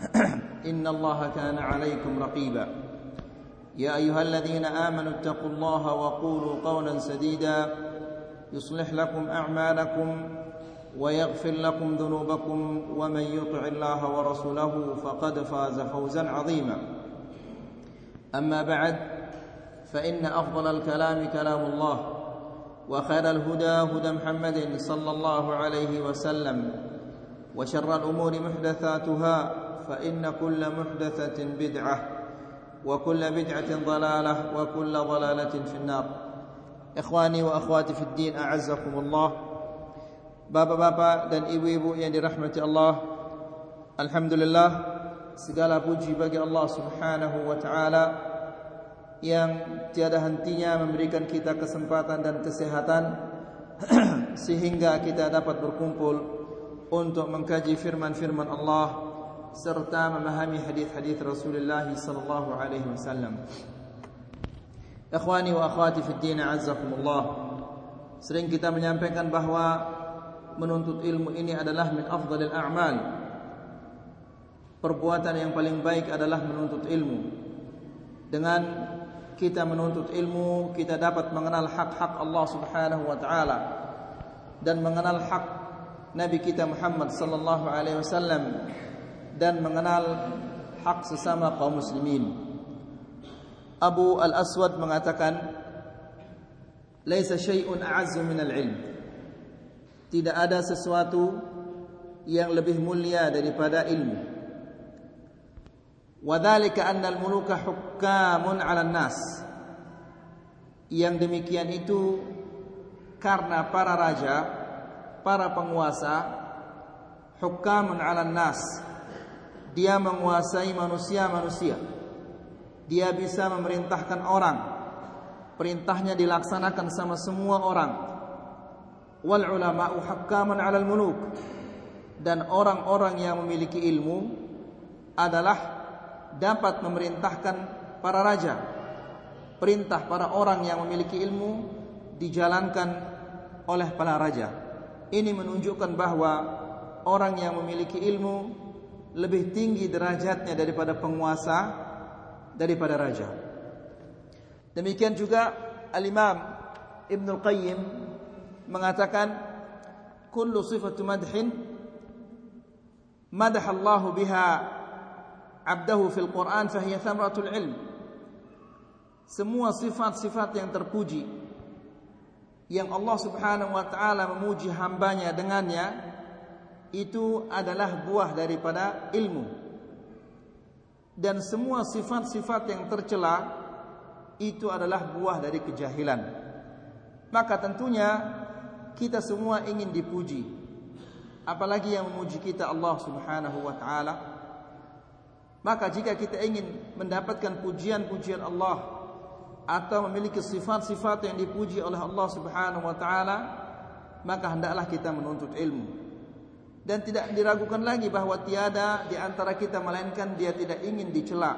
إن الله كان عليكم رقيبا. يا أيها الذين آمنوا اتقوا الله وقولوا قولا سديدا. يصلح لكم أعمالكم ويغفر لكم ذنوبكم ومن يطع الله ورسوله فقد فاز فوزا عظيما. أما بعد فإن أفضل الكلام كلام الله وخير الهدى هدى محمد صلى الله عليه وسلم وشر الأمور محدثاتها فإن كل محدثة بدعة وكل بدعة ضلالة وكل ضلالة في النار إخواني وأخواتي في الدين أعزكم الله Bapak-bapak dan ibu-ibu yang dirahmati Allah Alhamdulillah Segala puji bagi Allah subhanahu wa ta'ala Yang tiada hentinya memberikan kita kesempatan dan kesehatan Sehingga kita dapat berkumpul Untuk mengkaji firman-firman Allah serta memahami hadis-hadis Rasulullah sallallahu alaihi wasallam. Ikhwani wa akhwati fi din azzakumullah. Sering kita menyampaikan bahwa menuntut ilmu ini adalah min afdalil a'mal. Perbuatan yang paling baik adalah menuntut ilmu. Dengan kita menuntut ilmu, kita dapat mengenal hak-hak Allah Subhanahu wa taala dan mengenal hak Nabi kita Muhammad sallallahu alaihi wasallam dan mengenal hak sesama kaum muslimin. Abu Al-Aswad mengatakan, "Laisa syai'un a'azzu min al-'ilm." Tidak ada sesuatu yang lebih mulia daripada ilmu. Wadhalika anna al-muluka hukkamun 'ala nas Yang demikian itu karena para raja, para penguasa hukkamun 'ala nas dia menguasai manusia-manusia. Dia bisa memerintahkan orang. Perintahnya dilaksanakan sama semua orang. Wal ulama'u hakkaman 'alal muluk. Dan orang-orang yang memiliki ilmu adalah dapat memerintahkan para raja. Perintah para orang yang memiliki ilmu dijalankan oleh para raja. Ini menunjukkan bahwa orang yang memiliki ilmu lebih tinggi derajatnya daripada penguasa daripada raja. Demikian juga Al-Imam Ibn Al-Qayyim mengatakan kullu sifatu madhin madah Allah biha 'abdahu fil Quran fahiya thamratul ilm. Semua sifat-sifat yang terpuji yang Allah Subhanahu wa taala memuji hambanya dengannya itu adalah buah daripada ilmu. Dan semua sifat-sifat yang tercela itu adalah buah dari kejahilan. Maka tentunya kita semua ingin dipuji. Apalagi yang memuji kita Allah Subhanahu wa taala. Maka jika kita ingin mendapatkan pujian-pujian Allah atau memiliki sifat-sifat yang dipuji oleh Allah Subhanahu wa taala maka hendaklah kita menuntut ilmu dan tidak diragukan lagi bahwa tiada di antara kita melainkan dia tidak ingin dicela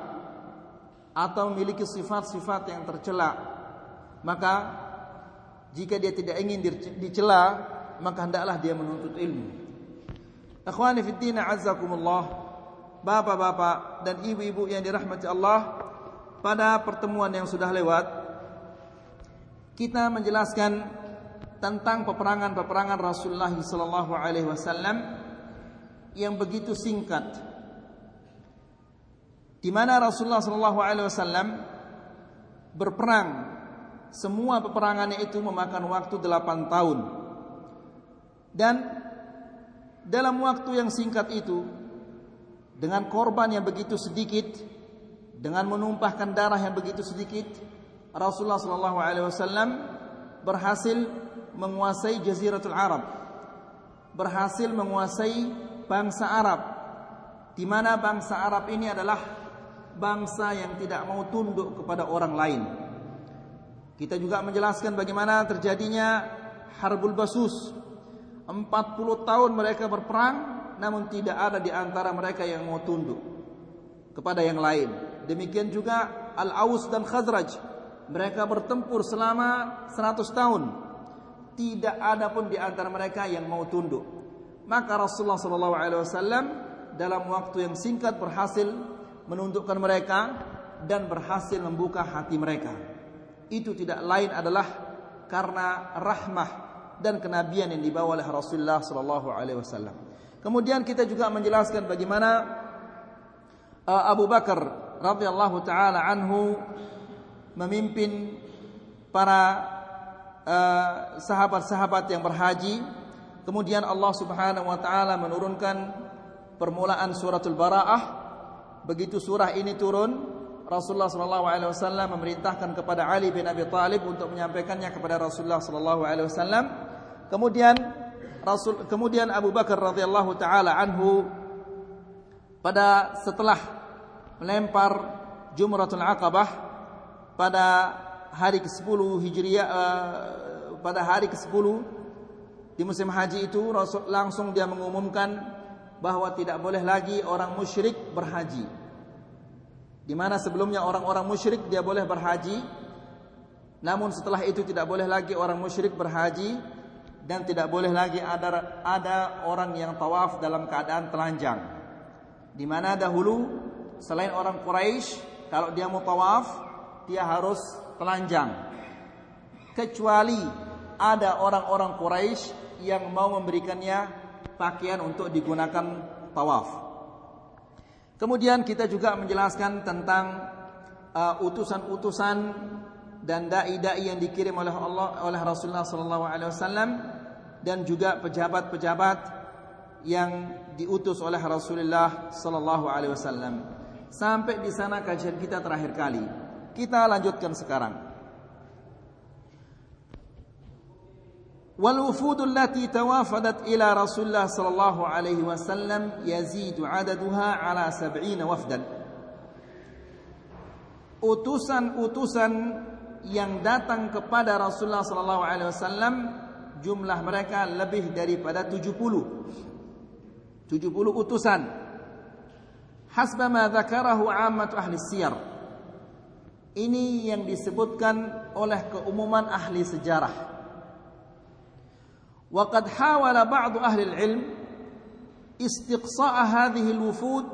atau memiliki sifat-sifat yang tercela. Maka jika dia tidak ingin dicela, maka hendaklah dia menuntut ilmu. Akhwani fi din azzakumullah. Bapak-bapak dan ibu-ibu yang dirahmati Allah, pada pertemuan yang sudah lewat kita menjelaskan tentang peperangan-peperangan Rasulullah sallallahu alaihi wasallam yang begitu singkat. Di mana Rasulullah sallallahu alaihi wasallam berperang. Semua peperangannya itu memakan waktu 8 tahun. Dan dalam waktu yang singkat itu dengan korban yang begitu sedikit dengan menumpahkan darah yang begitu sedikit Rasulullah sallallahu alaihi wasallam berhasil menguasai jaziratul Arab berhasil menguasai bangsa Arab di mana bangsa Arab ini adalah bangsa yang tidak mau tunduk kepada orang lain. Kita juga menjelaskan bagaimana terjadinya Harbul Basus. 40 tahun mereka berperang namun tidak ada di antara mereka yang mau tunduk kepada yang lain. Demikian juga Al-Aus dan Khazraj. Mereka bertempur selama 100 tahun. Tidak ada pun di antara mereka yang mau tunduk. Maka Rasulullah SAW dalam waktu yang singkat berhasil menundukkan mereka dan berhasil membuka hati mereka. Itu tidak lain adalah karena rahmah dan kenabian yang dibawa oleh Rasulullah sallallahu alaihi wasallam. Kemudian kita juga menjelaskan bagaimana uh, Abu Bakar radhiyallahu taala anhu memimpin para uh, sahabat-sahabat yang berhaji. Kemudian Allah Subhanahu wa taala menurunkan permulaan suratul Bara'ah begitu surah ini turun Rasulullah sallallahu alaihi wasallam memerintahkan kepada Ali bin Abi Thalib untuk menyampaikannya kepada Rasulullah sallallahu alaihi wasallam kemudian Rasul kemudian Abu Bakar radhiyallahu taala anhu pada setelah melempar Jumratul Aqabah pada hari ke-10 Hijriah uh, pada hari ke-10 di musim haji itu Rasul langsung dia mengumumkan bahwa tidak boleh lagi orang musyrik berhaji. Di mana sebelumnya orang-orang musyrik dia boleh berhaji, namun setelah itu tidak boleh lagi orang musyrik berhaji dan tidak boleh lagi ada ada orang yang tawaf dalam keadaan telanjang. Di mana dahulu selain orang Quraisy kalau dia mau tawaf dia harus telanjang. Kecuali ada orang-orang Quraisy yang mau memberikannya pakaian untuk digunakan tawaf. Kemudian kita juga menjelaskan tentang uh, utusan-utusan uh, dan dai-dai yang dikirim oleh Allah oleh Rasulullah sallallahu alaihi wasallam dan juga pejabat-pejabat yang diutus oleh Rasulullah sallallahu alaihi wasallam. Sampai di sana kajian kita terakhir kali. Kita lanjutkan sekarang. Wal توافدت lati رسول ila Rasulullah الله عليه وسلم يزيد عددها ala سبعين وفدا Utusan-utusan yang datang kepada Rasulullah sallallahu alaihi wasallam jumlah mereka lebih daripada 70. 70 utusan. Hasbama dzakarahu 'ammatu ahli siyar. Ini yang disebutkan oleh keumuman ahli sejarah. Waqad hawala ba'du ahli al-ilm istiqsa'a hadhihi al-wufud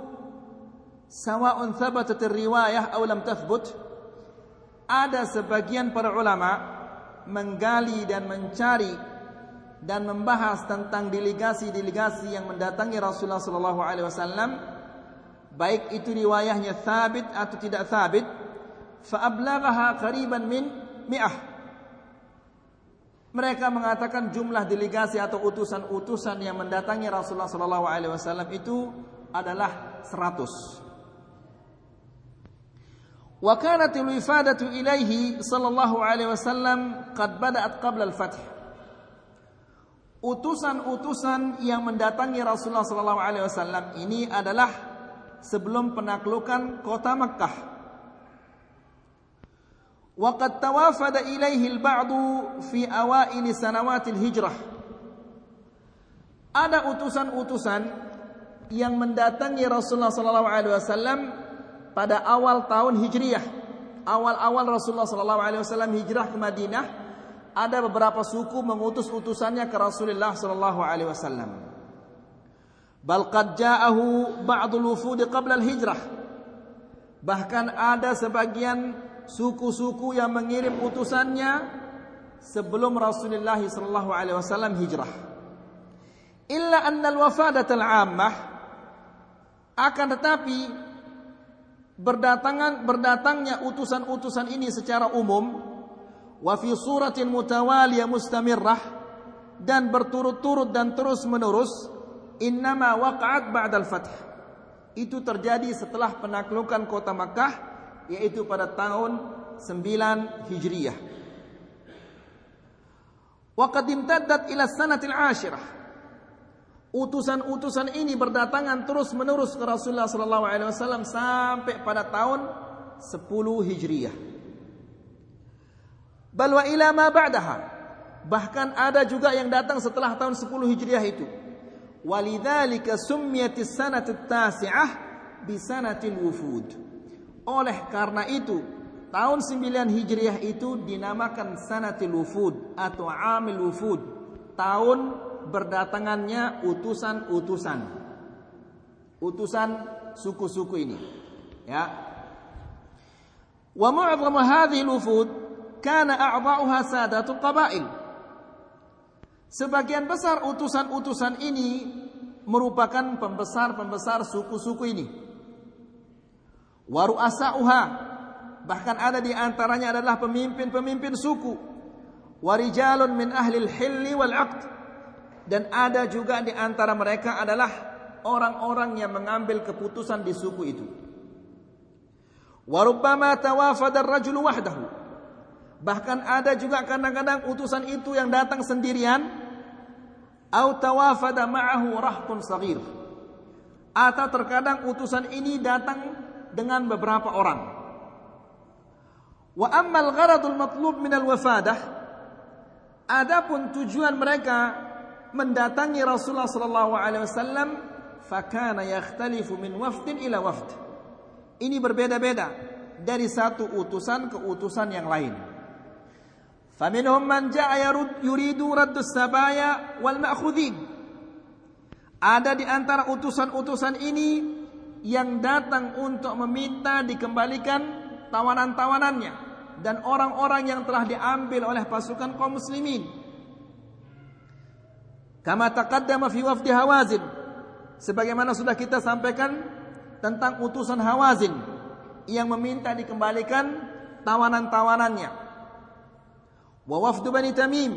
sawa'un thabatat ar-riwayah aw lam tathbut. Ada sebagian para ulama menggali dan mencari dan membahas tentang delegasi-delegasi yang mendatangi Rasulullah sallallahu alaihi wasallam baik itu riwayahnya thabit atau tidak thabit fa ablaghaha qariban min mi'ah Mereka mengatakan jumlah delegasi atau utusan-utusan yang mendatangi Rasulullah sallallahu alaihi wasallam itu adalah 100. Wa kanat al-ifadatu ilaihi sallallahu alaihi wasallam qad bada'at qabla al-fath. Utusan-utusan yang mendatangi Rasulullah sallallahu alaihi wasallam ini adalah sebelum penaklukan kota Makkah. وقد توافد إليه البعض في أوائل سنوات الهجرة ada utusan-utusan yang mendatangi Rasulullah sallallahu alaihi wasallam pada awal tahun Hijriah. Awal-awal Rasulullah sallallahu alaihi wasallam hijrah ke Madinah, ada beberapa suku mengutus utusannya ke Rasulullah sallallahu alaihi wasallam. Bal qad ja'ahu ba'dul wufud qabla al-hijrah. Bahkan ada sebagian suku-suku yang mengirim utusannya sebelum Rasulullah sallallahu alaihi wasallam hijrah. Al-wafadat al-ammah akan tetapi berdatangan berdatangnya utusan-utusan ini secara umum wa fi suratin mutawaliyah mustamirrah dan berturut-turut dan terus-menerus innama waqa'at ba'dal fath itu terjadi setelah penaklukan kota Makkah yaitu pada tahun 9 Hijriah wa qad imtaddat ila sanatil ashirah utusan-utusan ini berdatangan terus-menerus ke Rasulullah sallallahu alaihi wasallam sampai pada tahun 10 Hijriah Bal wa ila ma ba'daha. Bahkan ada juga yang datang setelah tahun 10 Hijriah itu. Walidzalika summiyatis sanatu tasi'ah bi sanatil wufud. Oleh karena itu, tahun 9 Hijriah itu dinamakan sanatil wufud atau amil wufud. Tahun berdatangannya utusan-utusan. Utusan suku-suku ini. Ya. Wa mu'adhamu hadhihi wufud kana a'dha'uha sadatul qabail. Sebagian besar utusan-utusan ini merupakan pembesar-pembesar suku-suku ini. Waru asa'uha bahkan ada di antaranya adalah pemimpin-pemimpin suku. Warijalun min ahli hilli wal 'aqd dan ada juga di antara mereka adalah orang-orang yang mengambil keputusan di suku itu. Warubbama tawafada ar-rajulu wahdahu Bahkan ada juga kadang-kadang utusan itu yang datang sendirian atau tawafada ma'ahu rahpun saghir. Atau terkadang utusan ini datang dengan beberapa orang. Wa ammal gharadul matlub minal wafadah adapun tujuan mereka mendatangi Rasulullah sallallahu alaihi wasallam fakana yakhtalifu min wafdin ila wafd. Ini berbeda-beda dari satu utusan ke utusan yang lain. Faminhum man ja'a yarud yuridu raddus sabaya wal ma'khudhin. Ada di antara utusan-utusan ini yang datang untuk meminta dikembalikan tawanan-tawanannya dan orang-orang yang telah diambil oleh pasukan kaum muslimin. Kama taqaddama fi wafdi Hawazin. Sebagaimana sudah kita sampaikan tentang utusan Hawazin yang meminta dikembalikan tawanan-tawanannya wa wafdu Bani Tamim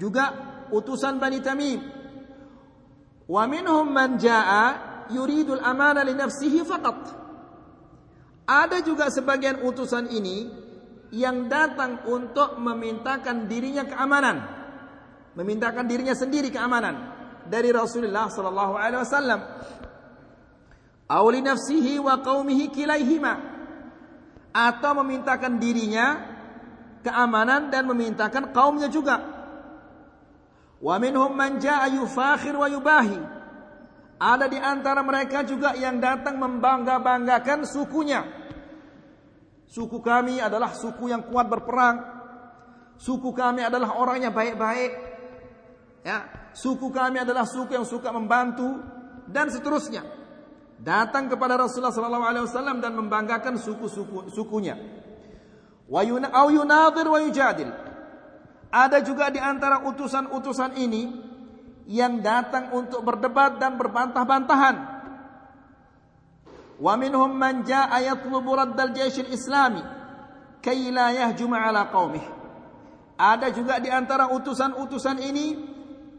juga utusan Bani Tamim wa minhum man yuridul amana li nafsihi faqat ada juga sebagian utusan ini yang datang untuk memintakan dirinya keamanan memintakan dirinya sendiri keamanan dari Rasulullah sallallahu alaihi wasallam aw li nafsihi wa qaumihi kilaihima atau memintakan dirinya keamanan dan memintakan kaumnya juga. Wa minhum man jaa yufakhir wa yubahi. Ada di antara mereka juga yang datang membangga-banggakan sukunya. Suku kami adalah suku yang kuat berperang. Suku kami adalah orang yang baik-baik. Ya, suku kami adalah suku yang suka membantu dan seterusnya. Datang kepada Rasulullah SAW dan membanggakan suku-suku sukunya wa yunadir wa yujadil. Ada juga di antara utusan-utusan ini yang datang untuk berdebat dan berbantah-bantahan. Wa minhum man jaa yatlubu raddal jaysh islami kay la yahjum ala qaumih. Ada juga di antara utusan-utusan ini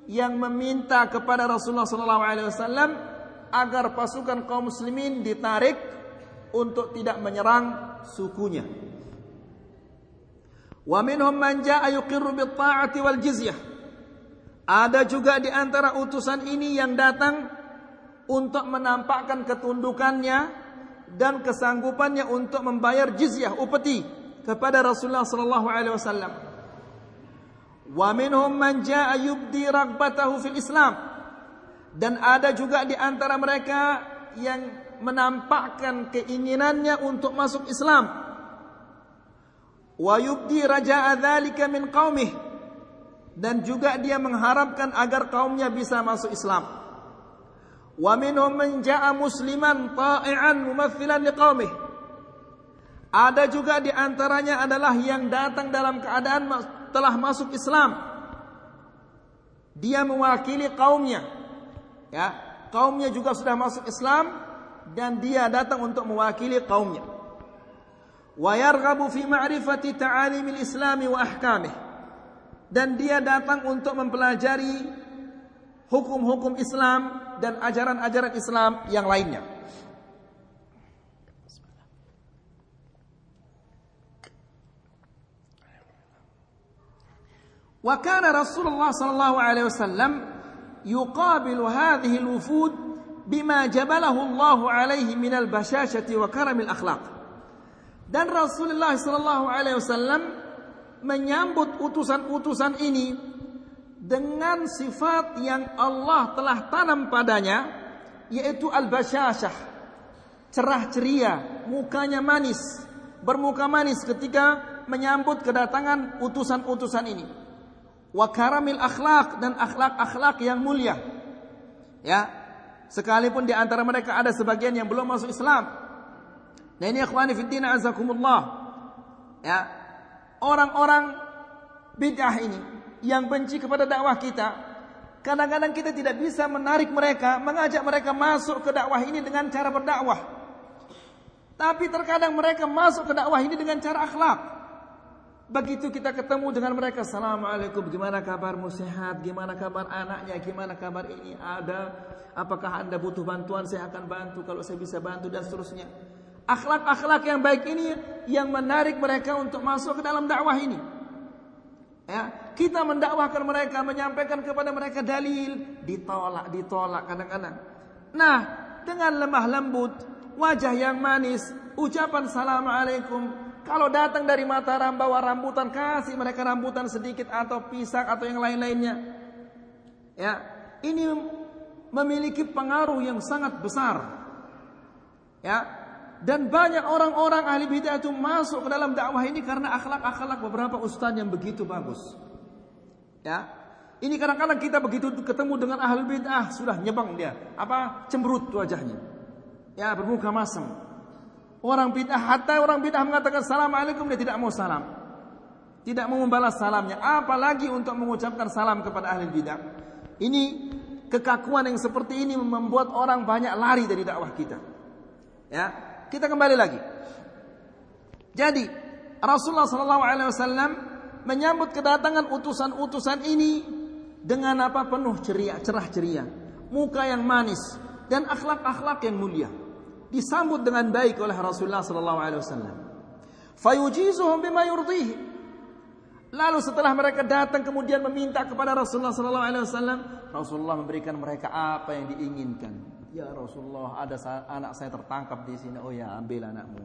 yang meminta kepada Rasulullah sallallahu alaihi wasallam agar pasukan kaum muslimin ditarik untuk tidak menyerang sukunya. Wa minhum man jaa yuqirru bit ta'ati wal jizyah. Ada juga di antara utusan ini yang datang untuk menampakkan ketundukannya dan kesanggupannya untuk membayar jizyah upeti kepada Rasulullah sallallahu alaihi wasallam. Wa minhum man jaa yubdi ragbatahu fil Islam. Dan ada juga di antara mereka yang menampakkan keinginannya untuk masuk Islam wa yubdi raja'a dzalika min qaumih dan juga dia mengharapkan agar kaumnya bisa masuk Islam. Wa minhum man ja'a musliman ta'i'an mumaththilan liqaumih. Ada juga di antaranya adalah yang datang dalam keadaan telah masuk Islam. Dia mewakili kaumnya. Ya, kaumnya juga sudah masuk Islam, dan dia datang untuk mewakili kaumnya. Wa yarghabu fi ma'rifati ta'alimil Islami wa ahkamih Dan dia datang untuk mempelajari hukum-hukum Islam dan ajaran-ajaran Islam yang lainnya. وكان رسول الله صلى الله عليه وسلم يقابل هذه الوفود بما جبله الله عليه من البشاشة وكرم الأخلاق dan Rasulullah sallallahu alaihi wasallam menyambut utusan-utusan ini dengan sifat yang Allah telah tanam padanya yaitu al-basyashah cerah ceria mukanya manis bermuka manis ketika menyambut kedatangan utusan-utusan ini wa karamil akhlak dan akhlak-akhlak yang mulia. Ya. Sekalipun di antara mereka ada sebagian yang belum masuk Islam. Nah ini ikhwani fiddin azakumullah. Ya. Orang-orang bid'ah ini yang benci kepada dakwah kita, kadang-kadang kita tidak bisa menarik mereka, mengajak mereka masuk ke dakwah ini dengan cara berdakwah. Tapi terkadang mereka masuk ke dakwah ini dengan cara akhlak. Begitu kita ketemu dengan mereka, Assalamualaikum, gimana kabarmu? Sehat, gimana kabar anaknya, gimana kabar ini? Ada, apakah anda butuh bantuan, saya akan bantu kalau saya bisa bantu dan seterusnya. Akhlak-akhlak yang baik ini yang menarik mereka untuk masuk ke dalam dakwah ini. Ya, kita mendakwahkan mereka, menyampaikan kepada mereka dalil, ditolak, ditolak kadang-kadang. Nah, dengan lemah lembut, wajah yang manis, ucapan Assalamualaikum, kalau datang dari Mataram bawa rambutan, kasih mereka rambutan sedikit atau pisang atau yang lain-lainnya. Ya, ini memiliki pengaruh yang sangat besar. Ya, dan banyak orang-orang ahli bidah itu masuk ke dalam dakwah ini karena akhlak-akhlak beberapa ustaz yang begitu bagus. Ya, ini kadang-kadang kita begitu ketemu dengan ahli bidah sudah nyebang dia, apa cemberut wajahnya. Ya, bermuka masam. Orang bid'ah hatta orang bid'ah mengatakan assalamualaikum dia tidak mau salam. Tidak mau membalas salamnya, apalagi untuk mengucapkan salam kepada ahli bid'ah. Ini kekakuan yang seperti ini membuat orang banyak lari dari dakwah kita. Ya, kita kembali lagi. Jadi Rasulullah sallallahu alaihi wasallam menyambut kedatangan utusan-utusan ini dengan apa penuh ceria, cerah ceria, muka yang manis dan akhlak-akhlak yang mulia disambut dengan baik oleh Rasulullah sallallahu alaihi wasallam. Fayujizuhum bima. Lalu setelah mereka datang kemudian meminta kepada Rasulullah sallallahu alaihi wasallam, Rasulullah memberikan mereka apa yang diinginkan. Ya Rasulullah, ada anak saya tertangkap di sini. Oh ya, ambil anakmu.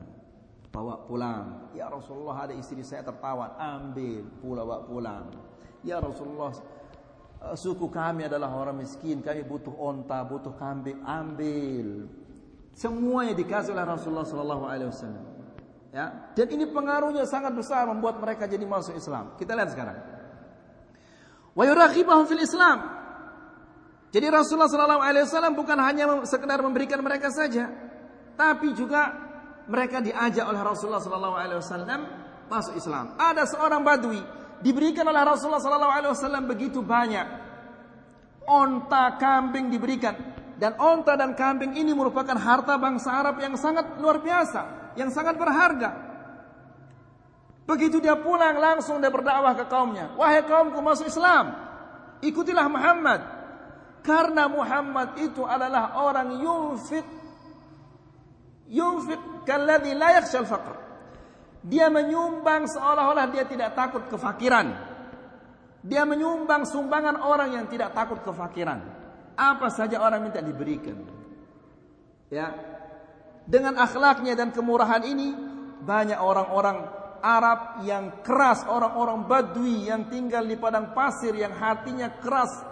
Bawa pulang. Ya Rasulullah, ada istri saya tertawan. Ambil, bawa pulang. Ya Rasulullah, eh, suku kami adalah orang miskin, kami butuh onta, butuh kambing, ambil. Semuanya dikasih oleh Rasulullah sallallahu alaihi wasallam. Ya, dan ini pengaruhnya sangat besar membuat mereka jadi masuk Islam. Kita lihat sekarang. Wa yuraghibahum fil Islam. Jadi Rasulullah sallallahu alaihi wasallam bukan hanya sekedar memberikan mereka saja, tapi juga mereka diajak oleh Rasulullah sallallahu alaihi wasallam masuk Islam. Ada seorang badui diberikan oleh Rasulullah sallallahu alaihi wasallam begitu banyak. Onta kambing diberikan, dan onta dan kambing ini merupakan harta bangsa Arab yang sangat luar biasa, yang sangat berharga. Begitu dia pulang langsung dia berdakwah ke kaumnya. Wahai kaumku masuk Islam. Ikutilah Muhammad. Karena Muhammad itu adalah orang yunfik yunfik kalladhi la yakhshal faqr. Dia menyumbang seolah-olah dia tidak takut kefakiran. Dia menyumbang sumbangan orang yang tidak takut kefakiran. Apa saja orang minta diberikan. Ya. Dengan akhlaknya dan kemurahan ini banyak orang-orang Arab yang keras, orang-orang Badui yang tinggal di padang pasir yang hatinya keras,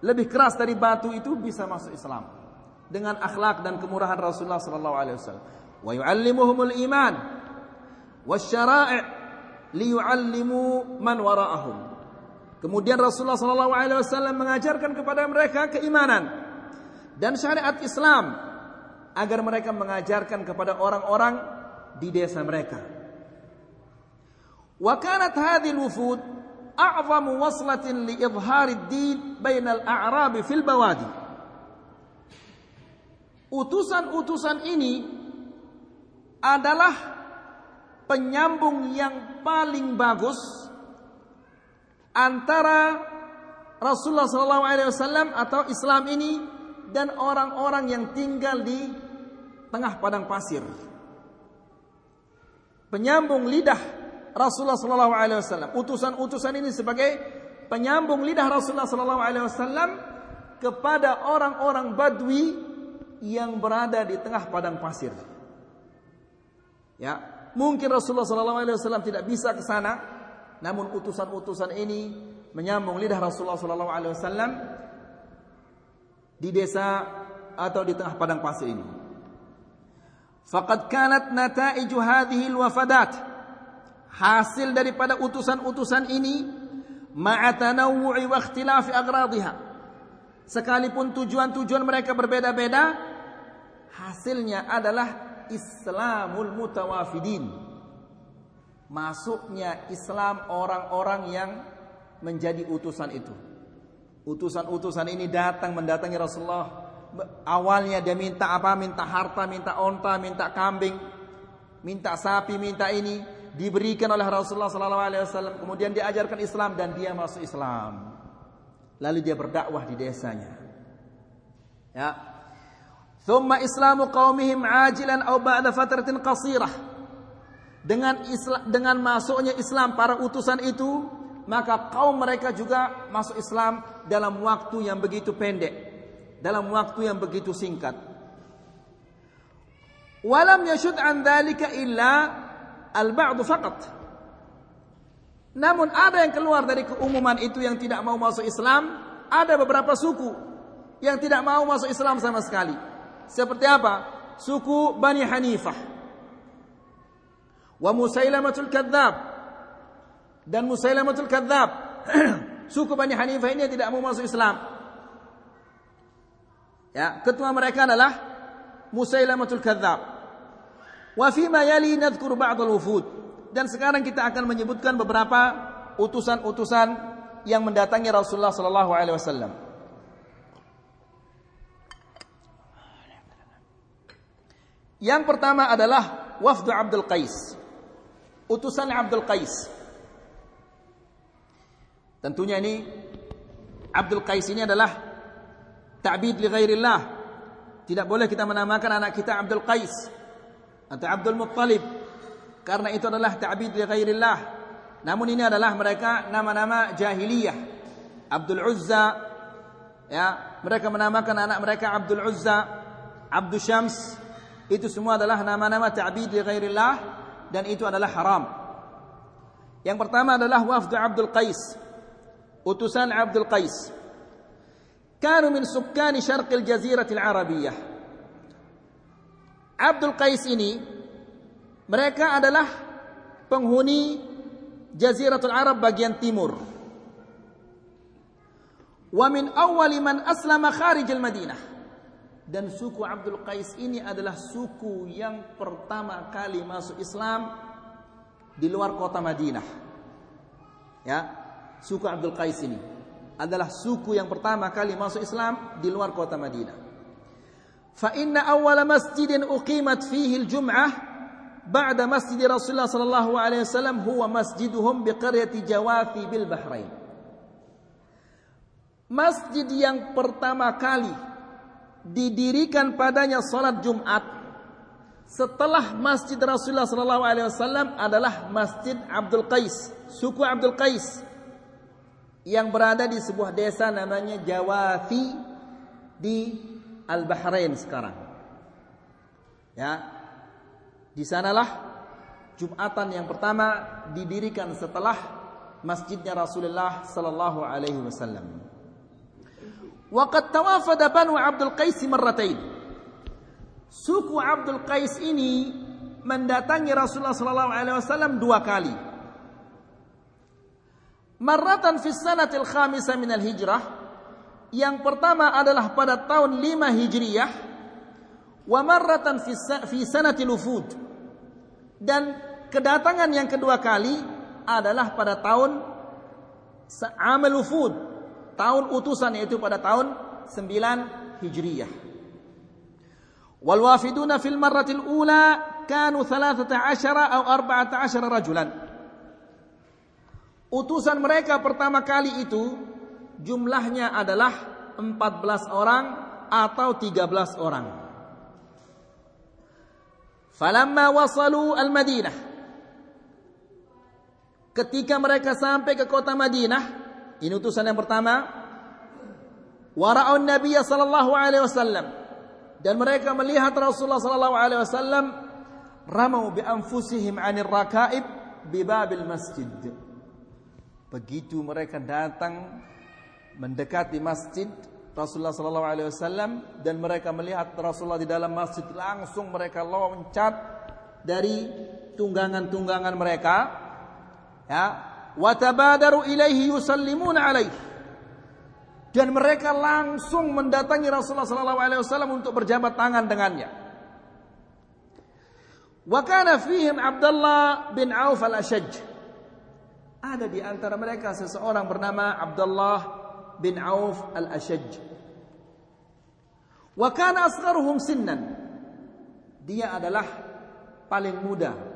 lebih keras dari batu itu bisa masuk Islam dengan akhlak dan kemurahan Rasulullah sallallahu alaihi wasallam. Wa yu'allimuhumul iman wasyara'i' liyu'allimu man wara'ahum. Kemudian Rasulullah sallallahu alaihi wasallam mengajarkan kepada mereka keimanan dan syariat Islam agar mereka mengajarkan kepada orang-orang di desa mereka. Wa kanat al-wufud waslatin li idhhar ad-din bain al-a'rab fil bawadi. Utusan-utusan ini adalah penyambung yang paling bagus antara Rasulullah SAW atau Islam ini dan orang-orang yang tinggal di tengah padang pasir. Penyambung lidah Rasulullah SAW. Utusan-utusan ini sebagai penyambung lidah Rasulullah SAW kepada orang-orang Badui yang berada di tengah padang pasir. Ya, mungkin Rasulullah SAW tidak bisa ke sana, namun utusan-utusan ini menyambung lidah Rasulullah SAW di desa atau di tengah padang pasir ini. Faqad kanat nataiju hadhihi alwafadat hasil daripada utusan-utusan ini ma'a tanawwu'i wa ikhtilafi aghradiha sekalipun tujuan-tujuan mereka berbeda-beda hasilnya adalah Islamul mutawafidin. Masuknya Islam orang-orang yang menjadi utusan itu. Utusan-utusan ini datang mendatangi Rasulullah. Awalnya dia minta apa? Minta harta minta onta minta kambing minta sapi minta ini diberikan oleh Rasulullah sallallahu alaihi wasallam kemudian diajarkan Islam dan dia masuk Islam. Lalu dia berdakwah di desanya. Ya. Thumma islamu qaumihim ajilan aw ba'da fatratin qasirah. Dengan Islam, dengan masuknya Islam para utusan itu maka kaum mereka juga masuk Islam dalam waktu yang begitu pendek dalam waktu yang begitu singkat. Walam yashud an dhalika illa al-ba'du faqat. Namun ada yang keluar dari keumuman itu yang tidak mau masuk Islam, ada beberapa suku yang tidak mau masuk Islam sama sekali. Seperti apa? Suku Bani Hanifah. Wa Musailamatul Kadzab. Dan Musailamatul Kadzab. suku Bani Hanifah ini yang tidak mau masuk Islam. Ya, ketua mereka adalah Musailamatul Kadzab. Wa fima yali nadhkuru ba'dal wufud. Dan sekarang kita akan menyebutkan beberapa utusan-utusan yang mendatangi Rasulullah sallallahu alaihi wasallam. Yang pertama adalah wafdu Abdul Qais. Utusan Abdul Qais. Tentunya ini Abdul Qais ini adalah ta'bid li ghairillah. Tidak boleh kita menamakan anak kita Abdul Qais atau Abdul Muttalib. Karena itu adalah ta'bid li ghairillah. Namun ini adalah mereka nama-nama jahiliyah. Abdul Uzza ya mereka menamakan anak mereka Abdul Uzza Abdul Syams. Itu semua adalah nama-nama ta'bid li ghairillah dan itu adalah haram. Yang pertama adalah wafdu Abdul Qais. Utusan Abdul Qais. Kanu min sukkani syarqil jaziratil arabiyah. Abdul Qais ini mereka adalah penghuni Jaziratul Arab bagian timur. Wa min awwali man aslama kharij al-Madinah. Dan suku Abdul Qais ini adalah suku yang pertama kali masuk Islam di luar kota Madinah. Ya, suku Abdul Qais ini adalah suku yang pertama kali masuk Islam di luar kota Madinah. فإن أول مسجد أقيمت فيه الجمعة بعد مسجد رسول الله صلى الله عليه وسلم هو مسجدهم بقرية جوافي بالبحرين Masjid yang pertama kali didirikan padanya salat Jumat setelah Masjid Rasulullah sallallahu alaihi wasallam adalah Masjid Abdul Qais, suku Abdul Qais yang berada di sebuah desa namanya Jawafi di Al-Bahrain sekarang. Ya. Di sanalah Jumatan yang pertama didirikan setelah masjidnya Rasulullah sallallahu alaihi wasallam. Waqad tawafada Banu Abdul Qais marratain. Suku Abdul Qais ini mendatangi Rasulullah sallallahu alaihi wasallam dua kali. Marratan fi sanatil khamisah min al-hijrah yang pertama adalah pada tahun 5 Hijriyah wa marratan fi sanati lufud. Dan kedatangan yang kedua kali adalah pada tahun amal lufud, tahun utusan yaitu pada tahun 9 Hijriyah. Wal wafiduna fil marratil ula kanu 13 atau 14 rajulan. Utusan mereka pertama kali itu jumlahnya adalah 14 orang atau 13 orang. Falamma wasalu al-Madinah Ketika mereka sampai ke kota Madinah, ini utusan yang pertama, wara'un Nabi sallallahu alaihi wasallam dan mereka melihat Rasulullah sallallahu alaihi wasallam ramau bi anfusihim 'anil rakaib bi babil masjid. Begitu mereka datang mendekati masjid Rasulullah sallallahu alaihi wasallam dan mereka melihat Rasulullah di dalam masjid langsung mereka loncat dari tunggangan-tunggangan mereka ya. Watabadaru ilaihi yusallimuna dan mereka langsung mendatangi Rasulullah sallallahu alaihi wasallam untuk berjabat tangan dengannya. Wa fihim Abdullah bin Auf al-Ashaj. Ada di antara mereka seseorang bernama Abdullah bin Auf al-Ashaj wa kana asgharuhum dia adalah paling muda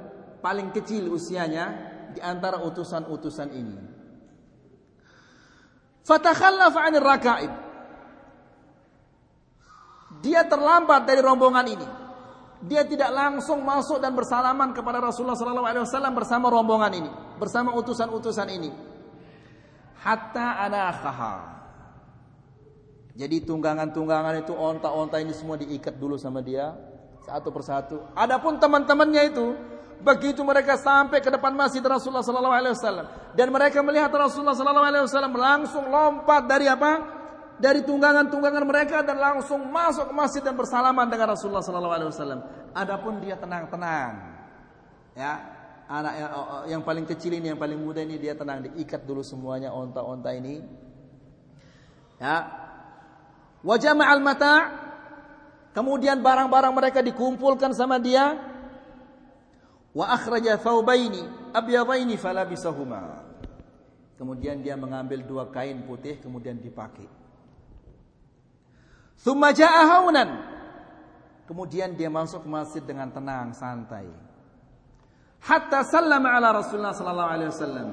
paling kecil usianya di antara utusan-utusan ini. Fatakhallafa 'anil rakaib. Dia terlambat dari rombongan ini. Dia tidak langsung masuk dan bersalaman kepada Rasulullah sallallahu alaihi wasallam bersama rombongan ini, bersama utusan-utusan ini. Hatta anakhaha. Jadi tunggangan-tunggangan itu onta-onta ini semua diikat dulu sama dia satu persatu. Adapun teman-temannya itu Begitu mereka sampai ke depan masjid Rasulullah sallallahu alaihi wasallam dan mereka melihat Rasulullah sallallahu alaihi wasallam langsung lompat dari apa? Dari tunggangan-tunggangan mereka dan langsung masuk ke masjid dan bersalaman dengan Rasulullah sallallahu alaihi wasallam. Adapun dia tenang-tenang. Ya, anak yang, oh, oh, yang paling kecil ini yang paling muda ini dia tenang diikat dulu semuanya onta-onta ini. Ya. Wa jama'al mata' Kemudian barang-barang mereka dikumpulkan sama dia. Wa akhraja thawbaini abyadaini falabisahuma. Kemudian dia mengambil dua kain putih kemudian dipakai. Thumma jaa haunan. Kemudian dia masuk masjid dengan tenang santai hatta sallama ala Rasulullah sallallahu alaihi wasallam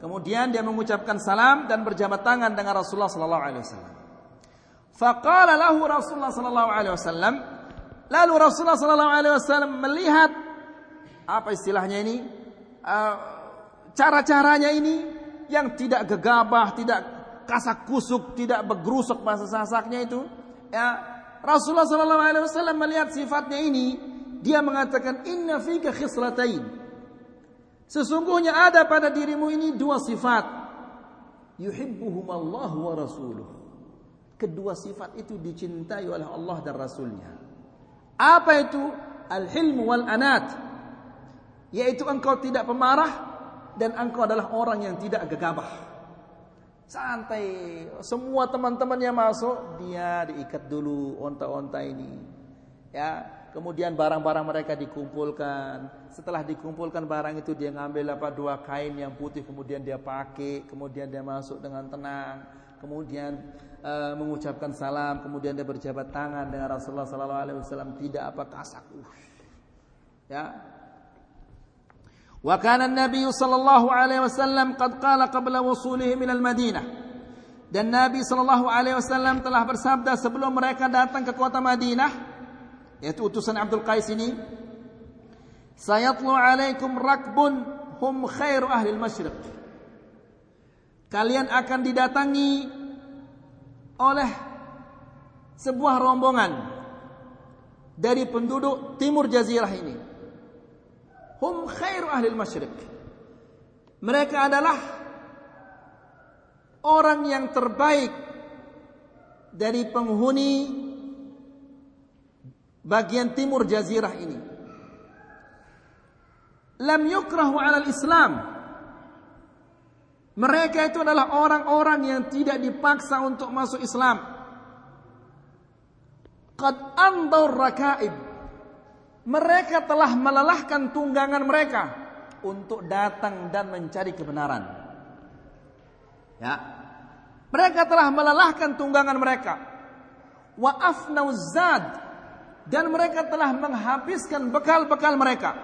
kemudian dia mengucapkan salam dan berjabat tangan dengan Rasulullah sallallahu alaihi wasallam faqala lahu Rasulullah sallallahu alaihi wasallam lalu Rasulullah sallallahu alaihi wasallam melihat apa istilahnya ini uh, cara-caranya ini yang tidak gegabah, tidak kasak kusuk, tidak bergerusuk bahasa sasaknya itu. Ya, Rasulullah sallallahu alaihi wasallam melihat sifatnya ini, dia mengatakan inna fika khislatain. Sesungguhnya ada pada dirimu ini dua sifat. Yuhibbuhum Allah wa rasuluh. Kedua sifat itu dicintai oleh Allah dan Rasulnya. Apa itu? Al-hilm wal anat yaitu engkau tidak pemarah dan engkau adalah orang yang tidak gegabah. Santai, semua teman-teman yang masuk dia diikat dulu onta-onta ini. Ya, Kemudian barang-barang mereka dikumpulkan. Setelah dikumpulkan barang itu dia ngambil apa dua kain yang putih kemudian dia pakai, kemudian dia masuk dengan tenang, kemudian e, mengucapkan salam, kemudian dia berjabat tangan dengan Rasulullah sallallahu alaihi wasallam tidak apa kasak. Ya. Wa kana an-nabi sallallahu alaihi wasallam qad qala qabla wusulihi minal Madinah. Dan Nabi sallallahu alaihi wasallam telah bersabda sebelum mereka datang ke kota Madinah, yaitu utusan Abdul Qais ini. Sayatlu alaikum rakbun hum khairu ahli al-masyriq kalian akan didatangi oleh sebuah rombongan dari penduduk timur jazirah ini. Hum khairu ahli masyriq. Mereka adalah orang yang terbaik dari penghuni bagian timur jazirah ini. Lam yukrahu ala islam Mereka itu adalah orang-orang yang tidak dipaksa untuk masuk Islam. Qad rakaib mereka telah melelahkan tunggangan mereka untuk datang dan mencari kebenaran. Ya. Mereka telah melelahkan tunggangan mereka. Wa afnauzad dan mereka telah menghabiskan bekal-bekal mereka.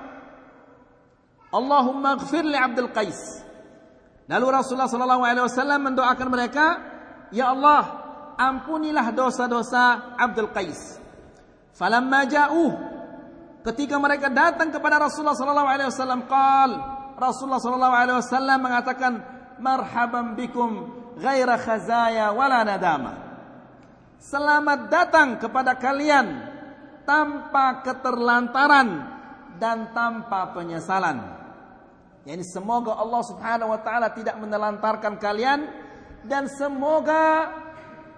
Allahumma ighfir li Abdul Qais. Lalu Rasulullah sallallahu alaihi wasallam mendoakan mereka, "Ya Allah, ampunilah dosa-dosa Abdul Qais." Falamma ja'uh ketika mereka datang kepada Rasulullah sallallahu alaihi wasallam, qal Rasulullah sallallahu alaihi wasallam mengatakan, "Marhaban bikum ghaira khazaya wala nadama." Selamat datang kepada kalian tanpa keterlantaran dan tanpa penyesalan. Yani semoga Allah Subhanahu wa taala tidak menelantarkan kalian dan semoga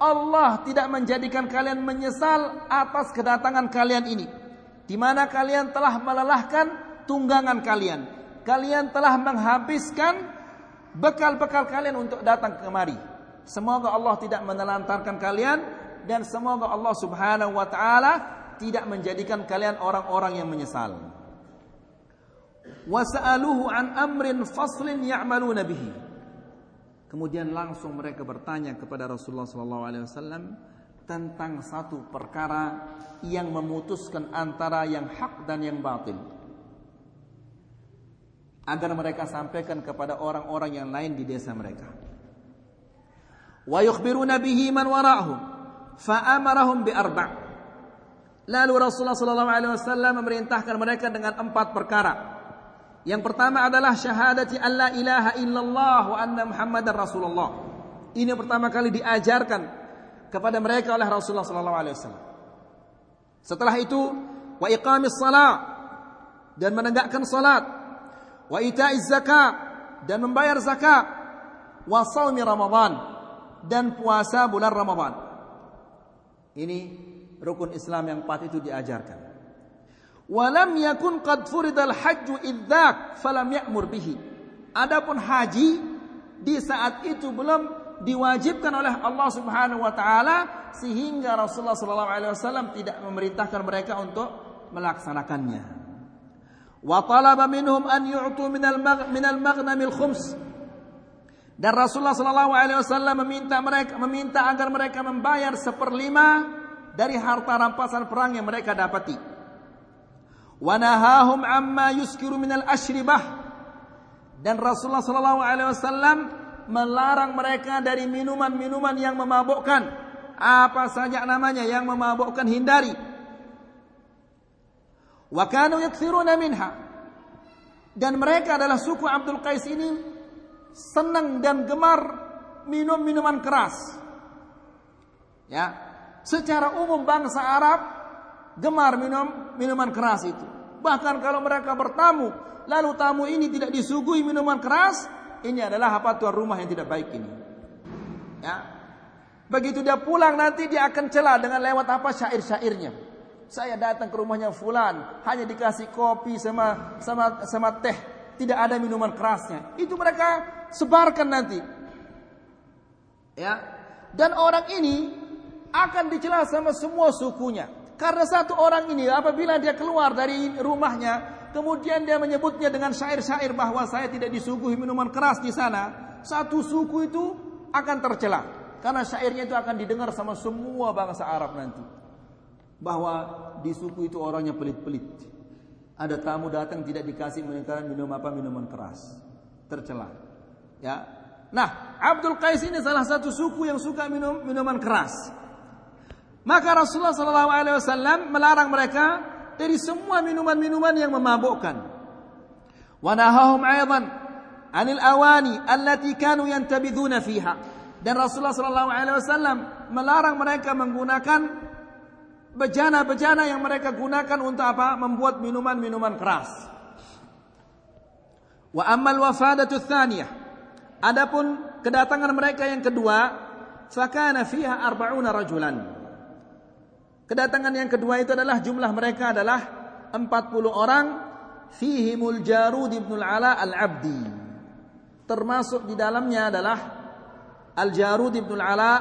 Allah tidak menjadikan kalian menyesal atas kedatangan kalian ini. Di mana kalian telah melelahkan tunggangan kalian. Kalian telah menghabiskan bekal-bekal kalian untuk datang kemari. Semoga Allah tidak menelantarkan kalian dan semoga Allah Subhanahu wa taala tidak menjadikan kalian orang-orang yang menyesal. Wasa'aluhu an amrin faslin ya'maluna bihi. Kemudian langsung mereka bertanya kepada Rasulullah wasallam tentang satu perkara yang memutuskan antara yang hak dan yang batil. Agar mereka sampaikan kepada orang-orang yang lain di desa mereka. Wa yukhbiruna bihi man wara'hum fa amarahum bi arba'. Lalu Rasulullah sallallahu alaihi wasallam memerintahkan mereka dengan empat perkara. Yang pertama adalah syahadati alla ilaha illallah wa anna muhammadar rasulullah. Ini yang pertama kali diajarkan kepada mereka oleh Rasulullah sallallahu alaihi wasallam. Setelah itu wa iqamis salat dan menegakkan salat, wa ita'iz zakat dan membayar zakat, wa shaumi ramadan dan puasa bulan Ramadan. Ini rukun Islam yang empat itu diajarkan. Walam yakun qad furidal hajju idzak falam ya'mur bihi. Adapun haji di saat itu belum diwajibkan oleh Allah Subhanahu wa taala sehingga Rasulullah sallallahu alaihi wasallam tidak memerintahkan mereka untuk melaksanakannya. Wa talaba minhum an yu'tu minal minal maghnamil khums. Dan Rasulullah sallallahu alaihi wasallam meminta mereka meminta agar mereka membayar seperlima dari harta rampasan perang yang mereka dapati. Wanahahum amma yuskiru minal ashribah. Dan Rasulullah sallallahu alaihi wasallam melarang mereka dari minuman-minuman yang memabukkan. Apa saja namanya yang memabukkan hindari. Wa kanu minha. Dan mereka adalah suku Abdul Qais ini senang dan gemar minum minuman keras. Ya, Secara umum bangsa Arab gemar minum minuman keras itu. Bahkan kalau mereka bertamu, lalu tamu ini tidak disuguhi minuman keras, ini adalah apa tuan rumah yang tidak baik ini. Ya. Begitu dia pulang nanti dia akan celah dengan lewat apa syair-syairnya. Saya datang ke rumahnya fulan, hanya dikasih kopi sama sama sama teh, tidak ada minuman kerasnya. Itu mereka sebarkan nanti. Ya. Dan orang ini akan dicela sama semua sukunya. Karena satu orang ini apabila dia keluar dari rumahnya, kemudian dia menyebutnya dengan syair-syair bahwa saya tidak disuguhi minuman keras di sana, satu suku itu akan tercela. Karena syairnya itu akan didengar sama semua bangsa Arab nanti. Bahwa di suku itu orangnya pelit-pelit. Ada tamu datang tidak dikasih minum apa minuman keras. Tercela. Ya. Nah, Abdul Qais ini salah satu suku yang suka minum minuman keras. Maka Rasulullah sallallahu alaihi wasallam melarang mereka dari semua minuman-minuman yang memabukkan. Wa nahahum aidan anil awani allati kanu yantabiduna fiha. Dan Rasulullah sallallahu alaihi wasallam melarang mereka menggunakan bejana-bejana yang mereka gunakan untuk apa? Membuat minuman-minuman keras. Wa ammal wafadatu tsaniyah. Adapun kedatangan mereka yang kedua, fakana fiha arba'una rajulan. Kedatangan yang kedua itu adalah jumlah mereka adalah 40 orang fihimul Jarud ibn al-Ala al-Abdi. Termasuk di dalamnya adalah Al-Jarud ibn al-Ala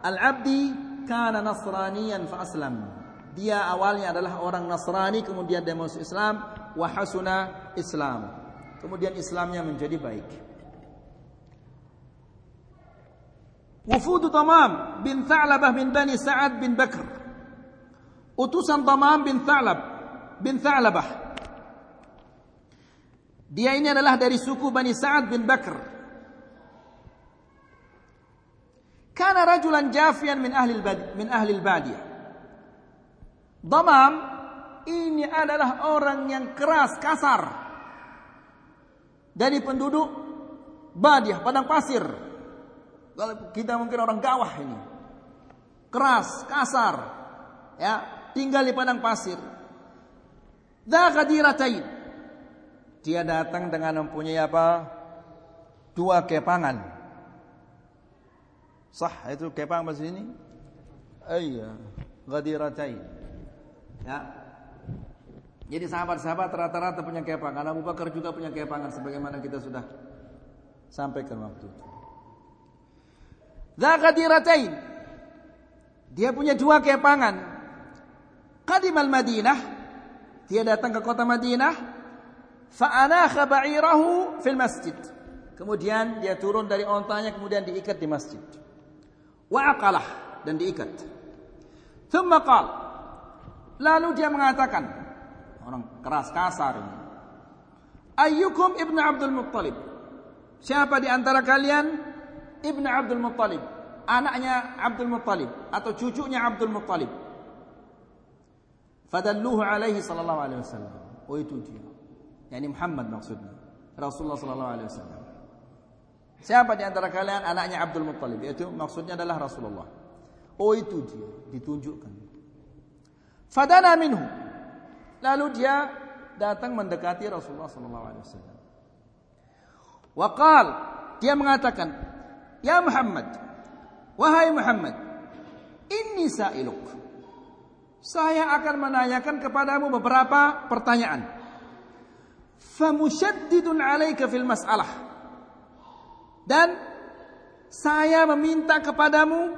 al-Abdi kana nasraniyan fa aslam. Dia awalnya adalah orang Nasrani kemudian dia masuk Islam wa hasuna Islam. Kemudian Islamnya menjadi baik. Wufud Tamam bin Tha'labah bin Bani Sa'ad bin Bakr utusan Tamam bin Tha'lab bin Tha'labah. Dia ini adalah dari suku Bani Sa'ad bin Bakr. Kana rajulan jafian min ahli min ahli al-badiyah. Damam ini adalah orang yang keras, kasar. Dari penduduk Badiah, padang pasir. Kalau kita mungkin orang gawah ini. Keras, kasar. Ya, tinggal di padang pasir. Dzaqadiratain. Dia datang dengan mempunyai apa? Dua kepangan. Sah itu kepang bahasa ini? Iya, ghadiratain. Ya. Jadi sahabat-sahabat rata-rata punya kepangan. Abu Bakar juga punya kepangan sebagaimana kita sudah sampaikan waktu itu. Dzaqadiratain. Dia punya dua kepangan. Qadimal Madinah. Dia datang ke kota Madinah. Fa'anakha ba'irahu fil masjid. Kemudian dia turun dari ontanya kemudian diikat di masjid. Wa aqalah dan diikat. Thumma qal. Lalu dia mengatakan orang keras kasar ini. Ayyukum ibnu Abdul Muttalib? Siapa di antara kalian ibnu Abdul Muttalib? Anaknya Abdul Muttalib atau cucunya Abdul Muttalib? Fadalluhu alaihi sallallahu alaihi wasallam. Oh itu dia. Yani Muhammad maksudnya. Rasulullah sallallahu alaihi wasallam. Siapa di antara kalian anaknya Abdul Muttalib? Itu maksudnya adalah Rasulullah. Oh itu dia, ditunjukkan. Fadana minhu. Lalu dia datang mendekati Rasulullah sallallahu alaihi wasallam. Waqal, dia mengatakan, "Ya Muhammad, wahai Muhammad, inni sa'iluk." Saya akan menanyakan kepadamu beberapa pertanyaan. Famusyaddidun 'alaika fil mas'alah. Dan saya meminta kepadamu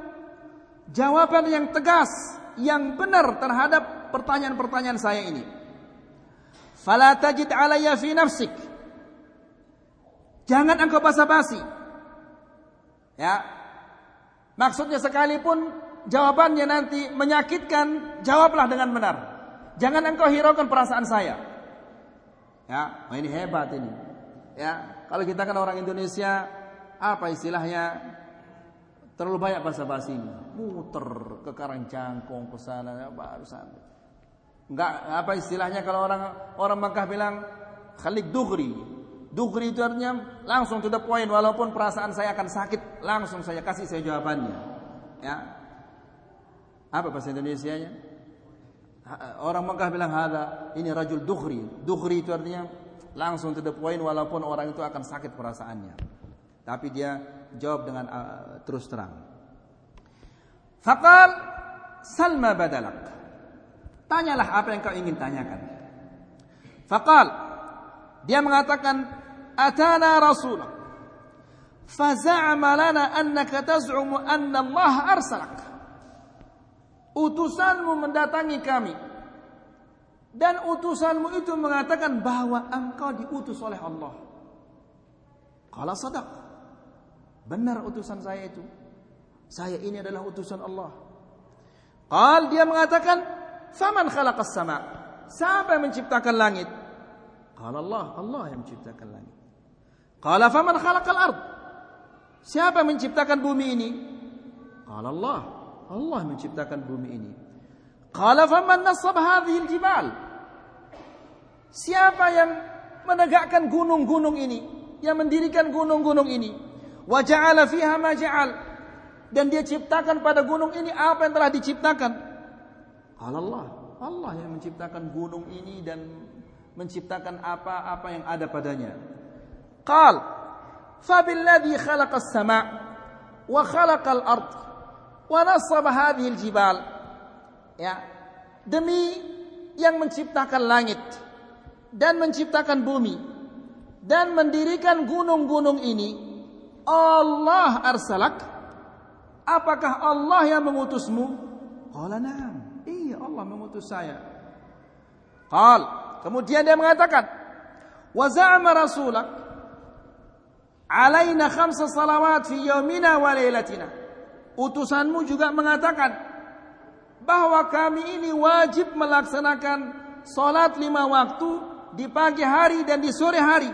jawaban yang tegas, yang benar terhadap pertanyaan-pertanyaan saya ini. Fala tajid alayya fi nafsik. Jangan engkau basa-basi. Ya. Maksudnya sekalipun jawabannya nanti menyakitkan, jawablah dengan benar. Jangan engkau hiraukan perasaan saya. Ya, oh ini hebat ini. Ya, kalau kita kan orang Indonesia, apa istilahnya? Terlalu banyak basa-basi ini. Muter ke Karangjangkong ke sana ya, baru sampai. Enggak apa istilahnya kalau orang orang Makkah bilang khalik dugri. Dugri itu artinya langsung to the point walaupun perasaan saya akan sakit, langsung saya kasih saya jawabannya. Ya, apa bahasa Indonesia-nya? Orang Mekah bilang hada ini rajul dukhri. Dukhri itu artinya langsung to the point walaupun orang itu akan sakit perasaannya. Tapi dia jawab dengan uh, terus terang. Faqal salma badalak. Tanyalah apa yang kau ingin tanyakan. Faqal dia mengatakan atana rasulullah faza'ama lana annaka taz'umu anna Allah arsalak utusanmu mendatangi kami dan utusanmu itu mengatakan bahwa engkau diutus oleh Allah. Kalau sadaq. Benar utusan saya itu. Saya ini adalah utusan Allah. Qal dia mengatakan, "Faman khalaqas sama?" Siapa yang menciptakan langit? Qala Allah, Allah yang menciptakan langit. Qala faman khalaqal ard? Siapa yang menciptakan bumi ini? Qala Allah, Allah menciptakan bumi ini. Qala faman nasab hadhihi jibal Siapa yang menegakkan gunung-gunung ini, yang mendirikan gunung-gunung ini? Wa ja'ala fiha ma ja'al. Dan dia ciptakan pada gunung ini apa yang telah diciptakan? Qala Allah, Allah yang menciptakan gunung ini dan menciptakan apa-apa yang ada padanya. Qal, fabilladhi khalaqas sama' wa khalaqal ard wa jibal. Ya, demi yang menciptakan langit dan menciptakan bumi dan mendirikan gunung-gunung ini Allah arsalak. Apakah Allah yang mengutusmu? Qala na'am. Iya Allah mengutus saya. Qal. Kemudian dia mengatakan wa za'ama rasulak alaina khamsa salawat fi yaumina wa lailatina utusanmu juga mengatakan bahwa kami ini wajib melaksanakan salat lima waktu di pagi hari dan di sore hari.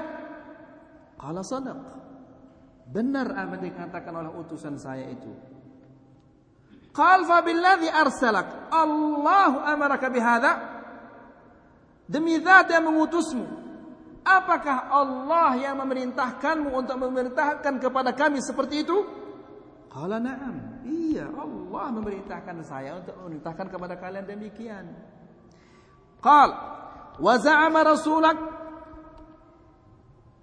Qala sadaq. Benar apa yang dikatakan oleh utusan saya itu. Qal fa billadhi arsalak. Allah amaraka bihadza? Demi zat yang mengutusmu. Apakah Allah yang memerintahkanmu untuk memerintahkan kepada kami seperti itu? Qala na'am. Iya, Allah memerintahkan saya untuk memerintahkan kepada kalian demikian. Qal wa za'ama rasulak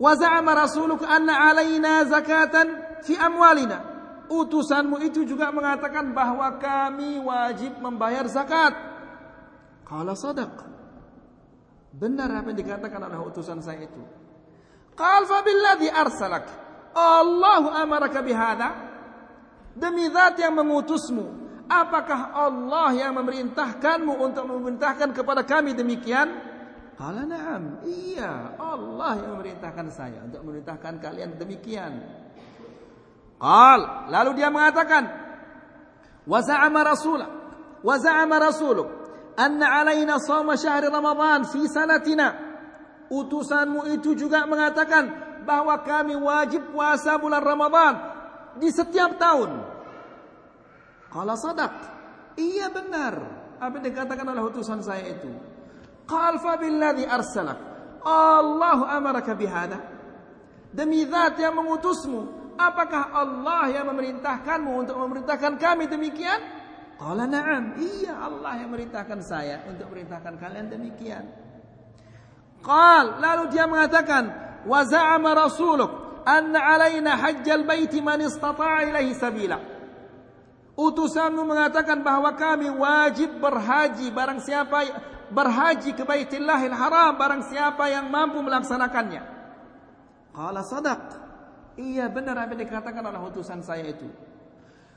wa za'ama rasuluk anna alaina zakatan fi amwalina. Utusanmu itu juga mengatakan bahwa kami wajib membayar zakat. Qala sadaq. Benar apa yang dikatakan oleh utusan saya itu. Qal fa billadhi arsalak. Allahu amaraka bihadza? Demi zat yang mengutusmu. Apakah Allah yang memerintahkanmu untuk memerintahkan kepada kami demikian? Qala na'am. Iya, Allah yang memerintahkan saya untuk memerintahkan kalian demikian. Qal, lalu dia mengatakan, "Wa za'ama rasulah, wa za'ama rasuluk anna 'alaina shawma syahri Ramadan fi sanatina." Utusanmu itu juga mengatakan bahwa kami wajib puasa bulan Ramadan di setiap tahun. Kalau sadak, iya benar apa yang dikatakan oleh utusan saya itu. Qal fa billadhi arsalak. Allah amaraka bihada. Demi zat yang mengutusmu, apakah Allah yang memerintahkanmu untuk memerintahkan kami demikian? Qala na'am. Iya Allah yang memerintahkan saya untuk memerintahkan kalian demikian. Qal lalu dia mengatakan wa za'ama rasuluk anna alaina hajjal baiti man istata'a ilaihi sabila. Utusanmu mengatakan bahwa kami wajib berhaji barang siapa berhaji ke Baitillahil Haram barang siapa yang mampu melaksanakannya. Qala sadaq. Iya benar apa dikatakan oleh utusan saya itu.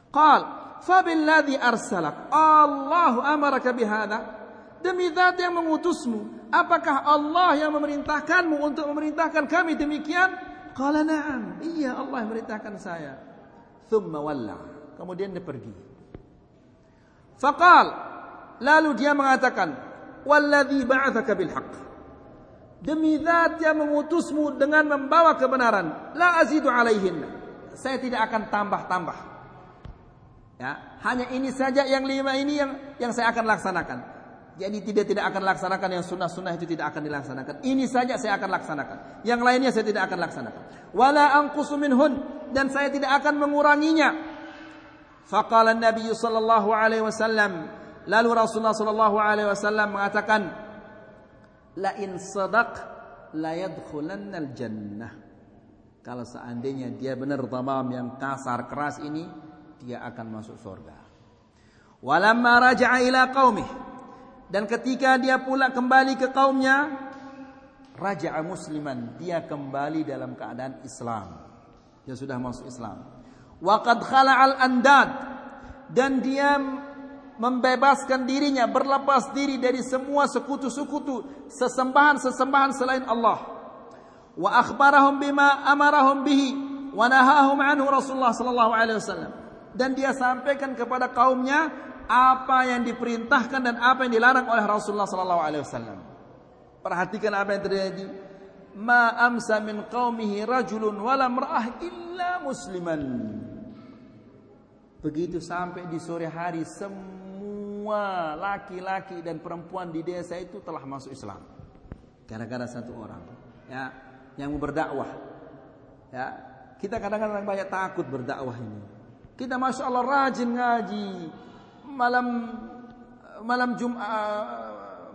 Qal fa billadhi arsalak. Allahu amaraka bihadza. Demi zat yang mengutusmu, apakah Allah yang memerintahkanmu untuk memerintahkan kami demikian? Qala na'am. Iya Allah merintahkan saya. Thumma walla. Kemudian dia pergi. Faqal. Lalu dia mengatakan. Walladhi ba'athaka bilhaq. Demi zat yang mengutusmu dengan membawa kebenaran. La azidu alaihin. Saya tidak akan tambah-tambah. Ya, hanya ini saja yang lima ini yang yang saya akan laksanakan. Jadi tidak tidak akan laksanakan yang sunnah-sunnah itu tidak akan dilaksanakan. Ini saja saya akan laksanakan. Yang lainnya saya tidak akan laksanakan. Wala anqusu minhun dan saya tidak akan menguranginya. Faqala Nabi sallallahu alaihi wasallam lalu Rasulullah sallallahu alaihi wasallam mengatakan la in sadaq la yadkhulanna jannah. Kalau seandainya dia benar tamam yang kasar keras ini dia akan masuk surga. Walamma raja'a ila qaumihi dan ketika dia pula kembali ke kaumnya, raja musliman, dia kembali dalam keadaan Islam. Dia sudah masuk Islam. Waqad khala'al andad dan dia membebaskan dirinya, berlepas diri dari semua sekutu-sekutu, sesembahan-sesembahan selain Allah. Wa akhbarahum bima amarahum bihi wa nahahum anhu Rasulullah sallallahu alaihi wasallam. Dan dia sampaikan kepada kaumnya apa yang diperintahkan dan apa yang dilarang oleh Rasulullah sallallahu alaihi wasallam. Perhatikan apa yang terjadi. Ma amsa min qaumihi rajulun wala mar'ah illa musliman. Begitu sampai di sore hari semua laki-laki dan perempuan di desa itu telah masuk Islam. Gara-gara satu orang, ya, yang berdakwah. Ya, kita kadang-kadang banyak takut berdakwah ini. Kita masya Allah rajin ngaji, malam malam Jumat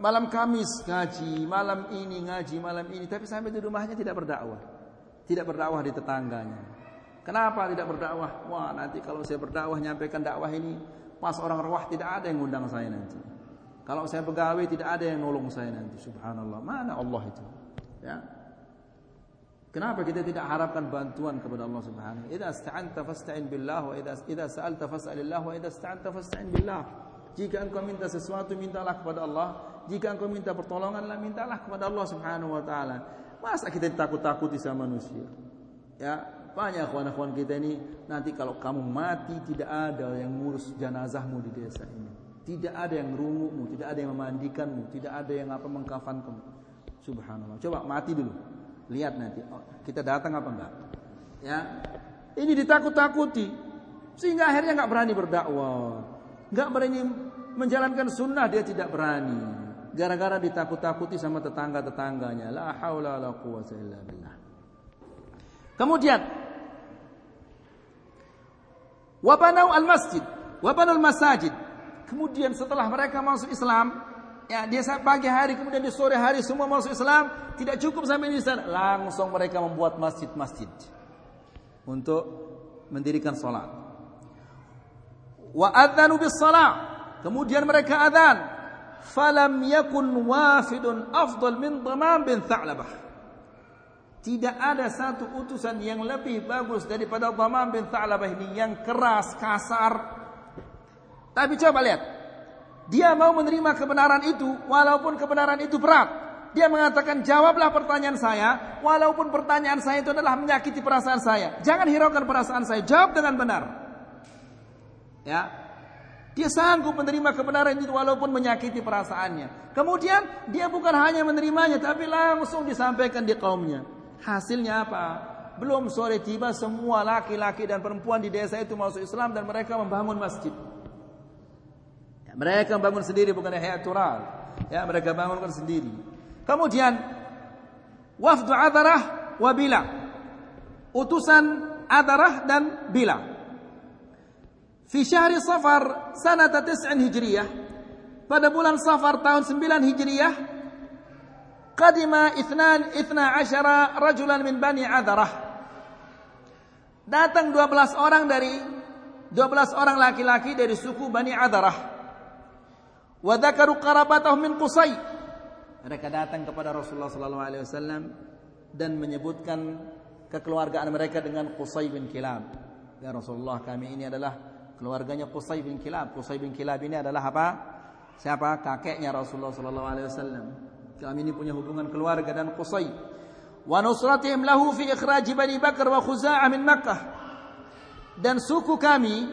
malam Kamis ngaji, malam ini ngaji, malam ini tapi sampai di rumahnya tidak berdakwah. Tidak berdakwah di tetangganya. Kenapa tidak berdakwah? Wah, nanti kalau saya berdakwah nyampaikan dakwah ini pas orang rawah tidak ada yang ngundang saya nanti. Kalau saya pegawai tidak ada yang nolong saya nanti. Subhanallah. Mana Allah itu? Ya. Kenapa kita tidak harapkan bantuan kepada Allah Subhanahu wa Idza ista'anta fasta'in billah wa idza idza sa'alta fas'alillah wa idza ista'anta fasta'in billah. Jika engkau minta sesuatu mintalah kepada Allah, jika engkau minta pertolonganlah mintalah kepada Allah Subhanahu wa taala. Masa kita takut-takuti sama manusia? Ya, banyak kawan-kawan kita ini nanti kalau kamu mati tidak ada yang ngurus jenazahmu di desa ini. Tidak ada yang rumuhmu, tidak ada yang memandikanmu, tidak ada yang apa mengkafankanmu. Subhanallah. Coba mati dulu. Lihat nanti. Oh, kita datang apa enggak? Ya. Ini ditakut-takuti. Sehingga akhirnya enggak berani berdakwah. Enggak berani menjalankan sunnah dia tidak berani. Gara-gara ditakut-takuti sama tetangga-tetangganya. La haula la quwwata illa billah. Kemudian wabanau al-masjid, wabanau al-masajid. Kemudian setelah mereka masuk Islam, ya dia pagi hari kemudian di sore hari semua masuk Islam, tidak cukup sampai di sana, langsung mereka membuat masjid-masjid untuk mendirikan salat. Wa adzanu bis salat. Kemudian mereka adzan. Falam yakun wafidun afdal min Dhamam bin Tha'labah. Tidak ada satu utusan yang lebih bagus daripada Dhamam bin Tha'labah ini yang keras, kasar, tapi coba lihat. Dia mau menerima kebenaran itu walaupun kebenaran itu berat. Dia mengatakan jawablah pertanyaan saya walaupun pertanyaan saya itu adalah menyakiti perasaan saya. Jangan hiraukan perasaan saya, jawab dengan benar. Ya. Dia sanggup menerima kebenaran itu walaupun menyakiti perasaannya. Kemudian dia bukan hanya menerimanya tapi langsung disampaikan di kaumnya. Hasilnya apa? Belum sore tiba semua laki-laki dan perempuan di desa itu masuk Islam dan mereka membangun masjid. Ya, mereka bangun sendiri bukan hayat tural. Ya, mereka bangunkan sendiri. Kemudian wafdu Adarah wa Bila. Utusan Adarah dan Bila. Fi syahri Safar sanata 9 Hijriyah. Pada bulan Safar tahun 9 Hijriyah qadima ithnan ithna asyara rajulan min Bani Adarah. Datang 12 orang dari 12 orang laki-laki dari suku Bani Adarah. Wa dzakaru qarabatahum min Qusay. Mereka datang kepada Rasulullah sallallahu alaihi wasallam dan menyebutkan kekeluargaan mereka dengan Qusay bin Kilab. Ya Rasulullah, kami ini adalah keluarganya Qusay bin Kilab. Qusay bin Kilab ini adalah apa? Siapa? Kakeknya Rasulullah sallallahu alaihi wasallam. Kami ini punya hubungan keluarga dan Qusay. Wa nusratihim lahu fi ikhraj Bani Bakar wa Khuza'ah min Makkah. Dan suku kami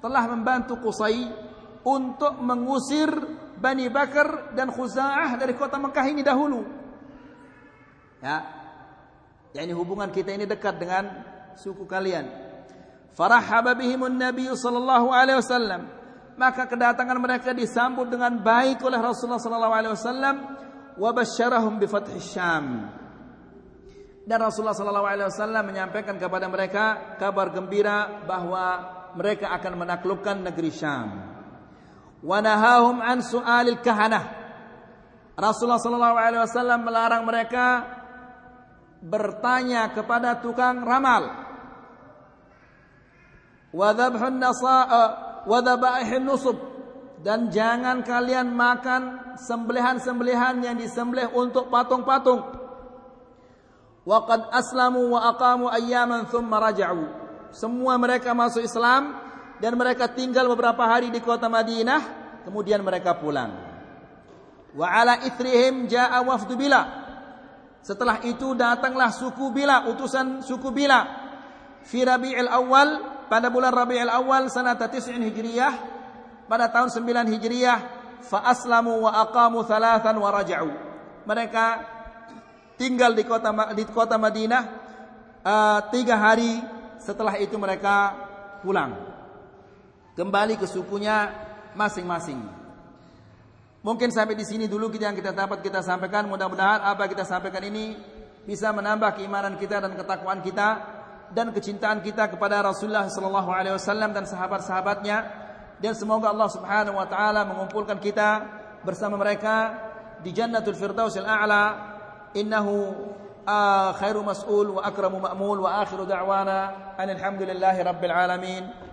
telah membantu Qusay untuk mengusir Bani Bakar dan Khuza'ah dari kota Mekah ini dahulu. Ya. Ya ini hubungan kita ini dekat dengan suku kalian. Farahaba bihimun Nabi sallallahu alaihi wasallam. Maka kedatangan mereka disambut dengan baik oleh Rasulullah sallallahu alaihi wasallam wa basyarahum bi Syam. Dan Rasulullah sallallahu alaihi wasallam menyampaikan kepada mereka kabar gembira bahwa mereka akan menaklukkan negeri Syam wa nahahum an su'alil kahanah. Rasulullah sallallahu alaihi wasallam melarang mereka bertanya kepada tukang ramal. Wa dhabhun nasa'a wa dhabaihin nusub dan jangan kalian makan sembelihan-sembelihan yang disembelih untuk patung-patung. Wa qad aslamu wa aqamu ayyaman thumma raja'u. Semua mereka masuk Islam dan mereka tinggal beberapa hari di kota Madinah kemudian mereka pulang. Wa ala ithrihim jaa wafdu bila. Setelah itu datanglah suku bila utusan suku bila. Fi rabi'il awal pada bulan rabi'il awal sanata 9 hijriyah pada tahun 9 hijriyah fa aslamu wa aqamu thalathan wa raja'u. Mereka tinggal di kota di kota Madinah uh, tiga hari setelah itu mereka pulang kembali ke sukunya masing-masing. Mungkin sampai di sini dulu kita yang kita dapat kita sampaikan. Mudah-mudahan apa kita sampaikan ini bisa menambah keimanan kita dan ketakwaan kita dan kecintaan kita kepada Rasulullah sallallahu alaihi wasallam dan sahabat-sahabatnya dan semoga Allah Subhanahu wa taala mengumpulkan kita bersama mereka di Jannatul Firdausil A'la innahu khairu mas'ul wa akramu ma'mul wa akhiru da'wana alhamdulillahi rabbil alamin